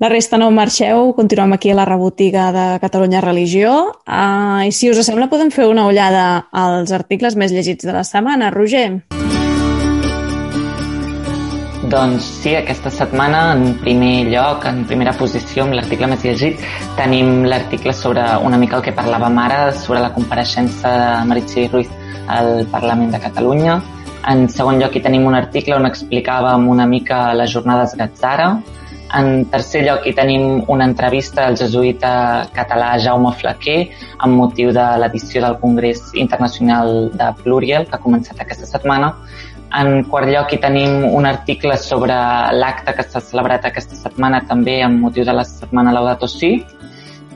La resta no marxeu, continuem aquí a la rebotiga de Catalunya Religió. Uh, I si us sembla, podem fer una ullada als articles més llegits de la setmana. Roger?
Doncs sí, aquesta setmana, en primer lloc, en primera posició, amb l'article més llegit, tenim l'article sobre una mica el que parlàvem ara, sobre la compareixença de Meritxell Ruiz al Parlament de Catalunya, en segon lloc, hi tenim un article on explicàvem una mica les jornades Gatzara. En tercer lloc, hi tenim una entrevista al jesuïta català Jaume Flaquer amb motiu de l'edició del Congrés Internacional de Pluriel, que ha començat aquesta setmana. En quart lloc, hi tenim un article sobre l'acte que s'ha celebrat aquesta setmana també amb motiu de la setmana Laudato Si,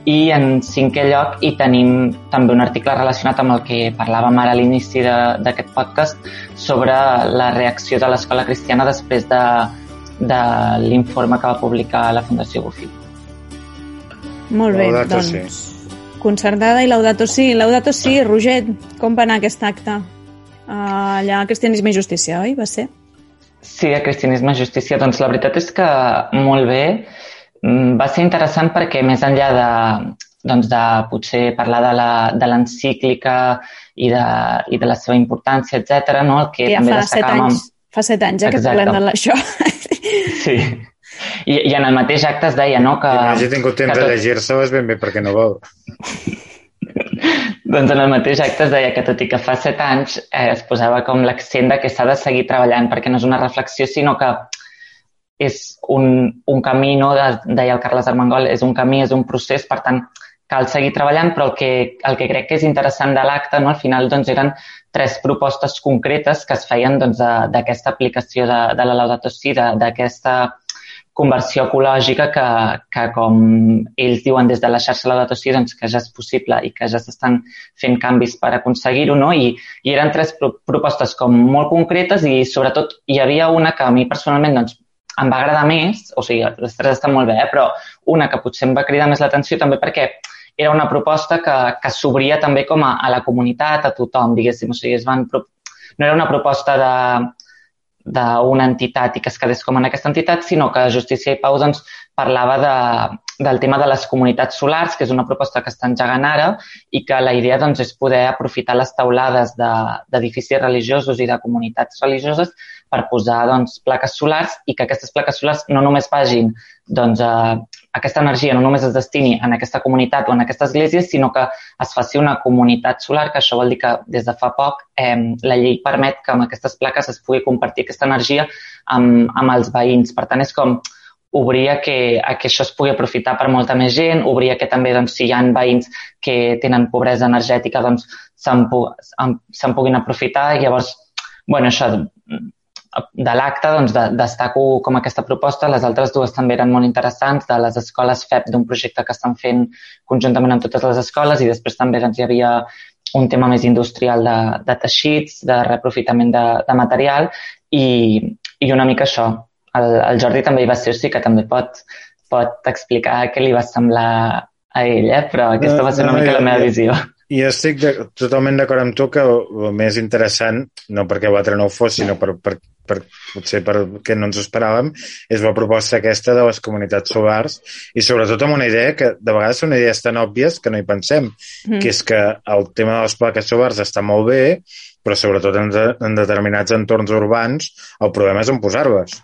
i en cinquè lloc hi tenim també un article relacionat amb el que parlàvem ara a l'inici d'aquest podcast sobre la reacció de l'escola cristiana després de, de l'informe que va publicar la Fundació Bufi.
Molt bé, Laudato doncs sí. concertada i Laudato sí. Laudato sí, Roger, com va anar aquest acte? Uh, allà a Cristianisme i Justícia, oi? Va ser?
Sí, a Cristianisme i Justícia. Doncs la veritat és que molt bé. Mm, va ser interessant perquè més enllà de, doncs de potser parlar de l'encíclica i, de, i de la seva importància, etc. no? el que
ja
també
fa set anys. Fa set anys eh, que parlem d'això.
Sí. I, I en el mateix acte es deia, no? Que,
I no hagi tingut temps tot... de llegir-se, és ben bé perquè no vol.
doncs en el mateix acte es deia que tot i que fa set anys eh, es posava com l'accent de que s'ha de seguir treballant perquè no és una reflexió, sinó que és un, un camí, no? deia el Carles Armengol, és un camí, és un procés, per tant, cal seguir treballant, però el que, el que crec que és interessant de l'acte, no? al final doncs, eren tres propostes concretes que es feien d'aquesta doncs, aplicació de, de la Laudato Si, d'aquesta conversió ecològica que, que, com ells diuen des de la xarxa Laudato Si, doncs, que ja és possible i que ja s'estan fent canvis per aconseguir-ho, no? I, I eren tres pro propostes com molt concretes i, sobretot, hi havia una que a mi personalment doncs, em va agradar més, o sigui, les tres estan molt bé, eh? però una que potser em va cridar més l'atenció també perquè era una proposta que, que s'obria també com a, a la comunitat, a tothom, diguéssim. O sigui, es van, no era una proposta de d'una entitat i que es quedés com en aquesta entitat, sinó que Justícia i Pau doncs, parlava de, del tema de les comunitats solars, que és una proposta que està engegant ara i que la idea doncs, és poder aprofitar les taulades d'edificis de, religiosos i de comunitats religioses per posar doncs, plaques solars i que aquestes plaques solars no només vagin doncs, a, aquesta energia no només es destini en aquesta comunitat o en aquesta església, sinó que es faci una comunitat solar, que això vol dir que des de fa poc eh, la llei permet que amb aquestes plaques es pugui compartir aquesta energia amb, amb els veïns. Per tant, és com obrir a que, a que això es pugui aprofitar per molta més gent, obrir a que també doncs, si hi ha veïns que tenen pobresa energètica doncs se'n se puguin aprofitar llavors, bueno, això, de l'acte doncs, de, destaco com aquesta proposta. Les altres dues també eren molt interessants, de les escoles FEP, d'un projecte que estan fent conjuntament amb totes les escoles i després també doncs, hi havia un tema més industrial de, de teixits, de reaprofitament de, de material i, i una mica això. El, el Jordi també hi va ser, o sigui que també pot, pot explicar què li va semblar a ell, eh? però aquesta va ser una mica la meva visió.
I estic de, totalment d'acord amb tu que el més interessant, no perquè l'altre no ho fos, sinó per, per, per, potser perquè no ens ho esperàvem, és la proposta aquesta de les comunitats solars i sobretot amb una idea que de vegades són idees tan òbvies que no hi pensem, mm. que és que el tema de les plaques solars està molt bé, però sobretot en, de, en determinats entorns urbans el problema és on posar-les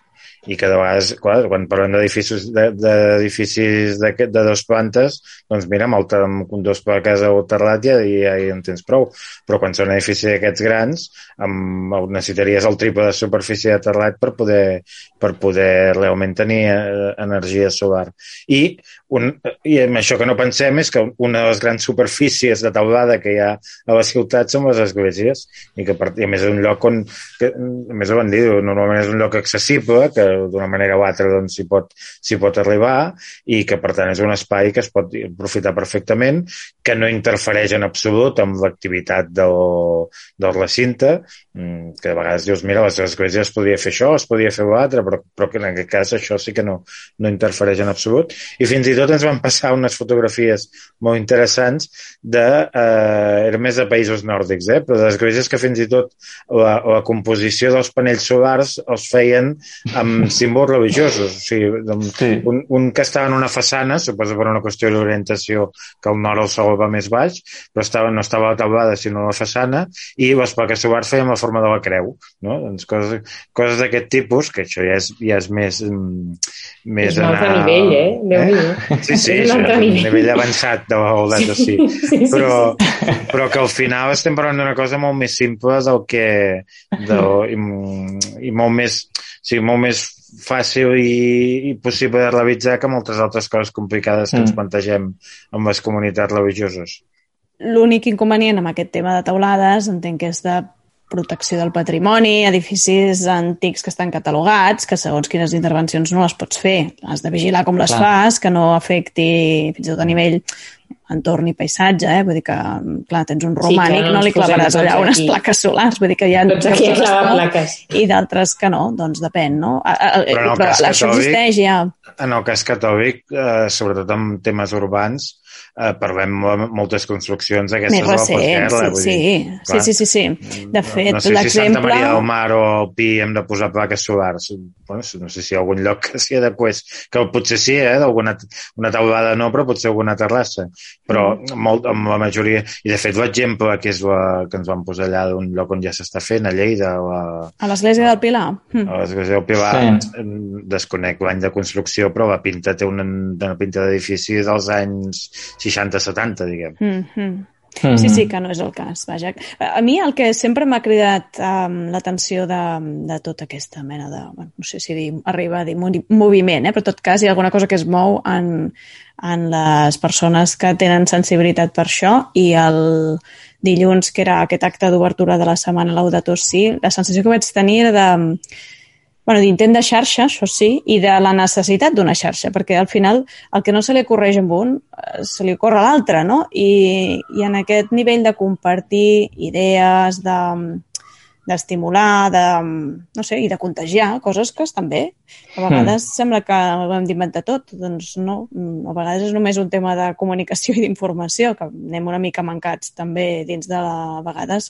i que de vegades, clar, quan parlem d'edificis d'edificis de, de, de dos plantes, doncs mira, amb, el, amb dos plaques o terrat ja, ja, ja en tens prou. Però quan són edificis d'aquests grans, amb, necessitaries el triple de superfície de terrat per poder, per poder realment tenir eh, energia solar. I, un, I amb això que no pensem és que una de les grans superfícies de taulada que hi ha a la ciutat són les esglésies i que i a més és un lloc on, que, a més ho van dir, normalment és un lloc accessible, que d'una manera o altra doncs, s'hi pot, pot arribar i que per tant és un espai que es pot aprofitar perfectament, que no interfereix en absolut amb l'activitat del, del recinte, mm, que de vegades dius, mira, les esglésies es podria fer això, es podria fer l'altre, però, però que en aquest cas això sí que no, no interfereix en absolut. I fins i tot ens van passar unes fotografies molt interessants de, eh, era més de països nòrdics, eh, però d'esglésies que fins i tot la, la composició dels panells solars els feien amb símbols religiosos. O sigui, sí. un, un que estava en una façana, suposo per una qüestió d'orientació que el nord el sol va més baix, però estava, no estava a la taulada sinó a la façana, i les plaques solars feien la forma de la creu. No? Doncs coses, coses d'aquest tipus, que això ja és, ja és més... Mm, més
és un altre anar... nivell, eh? Déu eh?
Sí, sí, és un, nivell avançat de la sí. sí. sí, però, sí. però que al final estem parlant d'una cosa molt més simple del que... Del, i, i molt més o sigui, molt més fàcil i, i possible de realitzar que moltes altres coses complicades que mm. ens plantegem amb les comunitats religioses.
L'únic inconvenient amb aquest tema de taulades entenc que és de protecció del patrimoni, edificis antics que estan catalogats, que segons quines intervencions no les pots fer. Has de vigilar com les Clar. fas, que no afecti fins i tot a nivell entorn i paisatge, eh? vull dir que, clar, tens un romànic, sí, no, no li clavaràs allà unes aquí. plaques solars, vull dir que hi ha...
Tots aquí a clavar plaques.
I d'altres que no, doncs depèn, no? Però, en el però cas això existeix ja.
En el cas catòlic, eh, sobretot en temes urbans, eh, parlem moltes construccions aquestes
Més recents, de la postguerra. Sí, sí. Clar, sí, sí, sí, sí. De fet,
no, no sé si Santa Maria del Mar o Pi hem de posar plaques solars. Bueno, no sé si hi ha algun lloc que s'hi adequés, que potser sí, eh, d'alguna una taulada no, però potser alguna terrassa. Però mm. molt, amb la majoria... I de fet l'exemple que és la que ens van posar allà d'un lloc on ja s'està fent, a Lleida. La,
a l'església del Pilar.
A l'església del Pilar, sí. desconec l'any de construcció, però la pinta té una, una pinta d'edifici dels anys 60-70, diguem.
Mm -hmm. Sí, sí, que no és el cas. Vaja. A mi el que sempre m'ha cridat um, l'atenció de, de tota aquesta mena de, bueno, no sé si dir, arriba a dir moviment, eh? però en tot cas hi ha alguna cosa que es mou en, en les persones que tenen sensibilitat per això i el dilluns, que era aquest acte d'obertura de la setmana Laudato Si, la sensació que vaig tenir era de bueno, d'intent de xarxa, això sí, i de la necessitat d'una xarxa, perquè al final el que no se li ocorreix amb un eh, se li ocorre a l'altre, no? I, I en aquest nivell de compartir idees, de d'estimular, de, no sé, i de contagiar coses que estan bé. A vegades mm. sembla que ho hem d'inventar tot, doncs no, a vegades és només un tema de comunicació i d'informació, que anem una mica mancats també dins de la, a vegades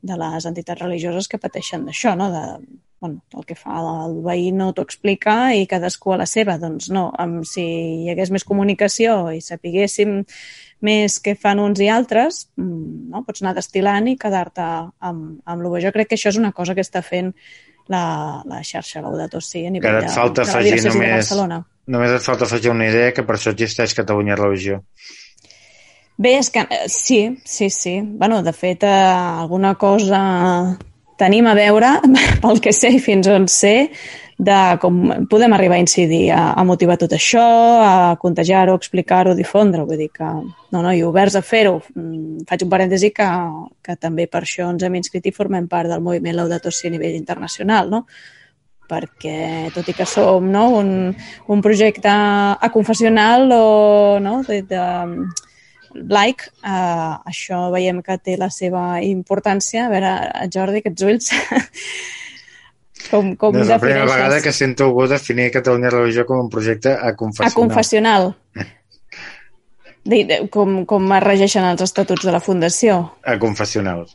de les entitats religioses que pateixen d'això, no? de bueno, el que fa el veí no t'ho explica i cadascú a la seva. Doncs no, amb, si hi hagués més comunicació i sapiguéssim més què fan uns i altres, mm, no? pots anar destilant i quedar-te amb, amb l'UV. Jo crec que això és una cosa que està fent la, la xarxa Laudato Si a nivell
Que et falta
de, de
només-
Barcelona.
Només et falta afegir una idea que per això existeix Catalunya Religió.
Bé, és que eh, sí, sí, sí. bueno, de fet, eh, alguna cosa tenim a veure, pel que sé i fins on sé, de com podem arribar a incidir, a, a motivar tot això, a contagiar-ho, explicar-ho, difondre Vull dir que, no, no, i oberts a fer-ho. Mm, Faig un parèntesi que, que també per això ens hem inscrit i formem part del moviment Laudato Si a nivell internacional, no? perquè tot i que som no, un, un projecte aconfessional o no, de, de, laic, eh, això veiem que té la seva importància. A veure, Jordi, aquests ulls, com, com
No és la primera
defineixes?
vegada que sento algú definir Catalunya Religió com un projecte
A confessional. De, de, com, com es regeixen els estatuts de la Fundació.
Aconfessional.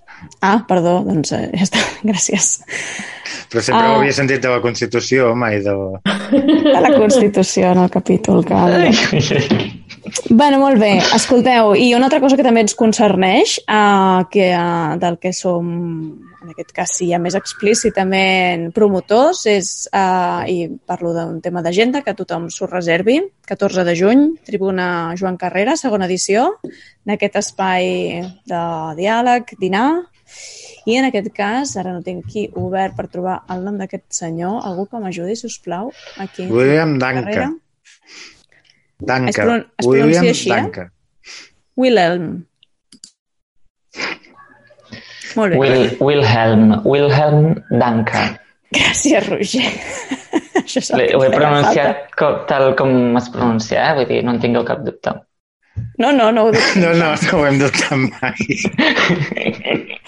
Ah, perdó, doncs eh, ja està, gràcies.
Però sempre
Ah.
ho havia sentit de la Constitució, mai de...
De la Constitució en el capítol que... Bueno, molt bé. Escolteu, i una altra cosa que també ens concerneix, eh, que, eh, del que som, en aquest cas sí, ja més explícitament promotors, és, eh, i parlo d'un tema d'agenda, que tothom s'ho reservi, 14 de juny, Tribuna Joan Carrera, segona edició, d'aquest espai de diàleg, dinar, i en aquest cas, ara no tinc aquí obert per trobar el nom d'aquest senyor, algú que m'ajudi, si us plau, aquí.
William Danca.
Carrera.
Danca.
Es pron- es
William
pronuncia així, eh?
Danca.
Wilhelm. Molt bé.
Wil, Wilhelm, Wilhelm Danka.
Gràcies, Roger. Això és
Ho he pronunciat com, tal com es pronuncia, eh? vull dir, no en tingueu cap dubte.
No, no, no ho dubto.
No, no, no ho hem dubtat mai.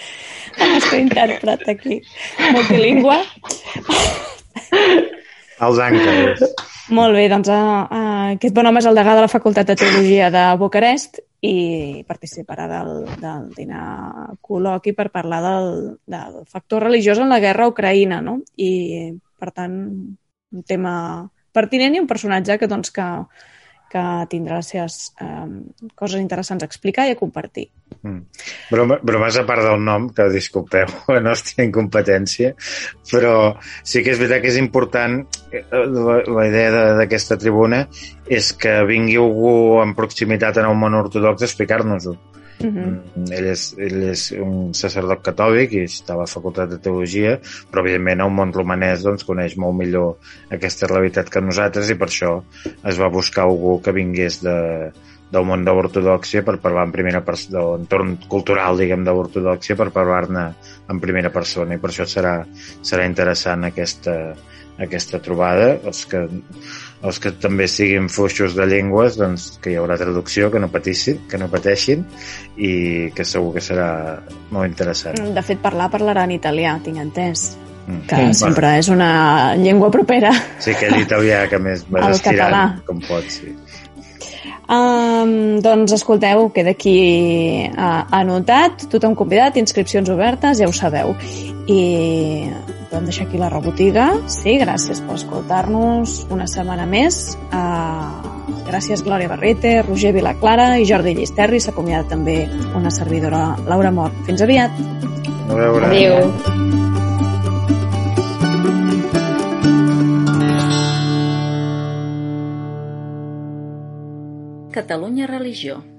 El nostre intèrpret aquí. Multilingüe.
El Danca és.
Molt bé, doncs uh, uh, aquest bon home és el degà de la Facultat de Teologia de Bucarest i participarà del, del dinar col·loqui per parlar del, del factor religiós en la guerra Ucraïna, no? I, per tant, un tema pertinent i un personatge que, doncs, que, que tindrà les seves um, coses interessants a explicar i a compartir.
Mm. Broma, bromes a part del nom, que disculpeu la nostra incompetència, però sí que és veritat que és important eh, la, la idea de- d'aquesta tribuna és que vingui algú en proximitat en el món ortodox a explicar-nos-ho.
Uh -huh.
Mm, ell, és, ell és un sacerdot catòlic i està a la facultat de teologia, però evidentment el món romanès doncs, coneix molt millor aquesta realitat que nosaltres i per això es va buscar algú que vingués de, del món de l'ortodoxia per parlar en primera persona, de l'entorn cultural, diguem, de l'ortodoxia per parlar-ne en primera persona i per això serà, serà interessant aquesta, aquesta trobada. Els que, els que també siguin fluixos de llengües, doncs que hi haurà traducció, que no patissin, que no pateixin i que segur que serà molt interessant.
De fet, parlar parlarà en italià, tinc entès,
Mm.
que
Mm.
sempre és una llengua propera.
Sí, aquell italià que més vas estirant,
català.
com pots, sí.
Um, doncs escolteu, queda aquí uh, anotat, tothom convidat, inscripcions obertes, ja ho sabeu. I podem deixar aquí la rebotiga. Sí, gràcies per escoltar-nos una setmana més. Uh, gràcies Glòria Barrete, Roger Vilaclara i Jordi Llisterri. S'acomiada també una servidora, Laura Mort. Fins aviat!
A veure...
Adéu.
Catalunya Religió.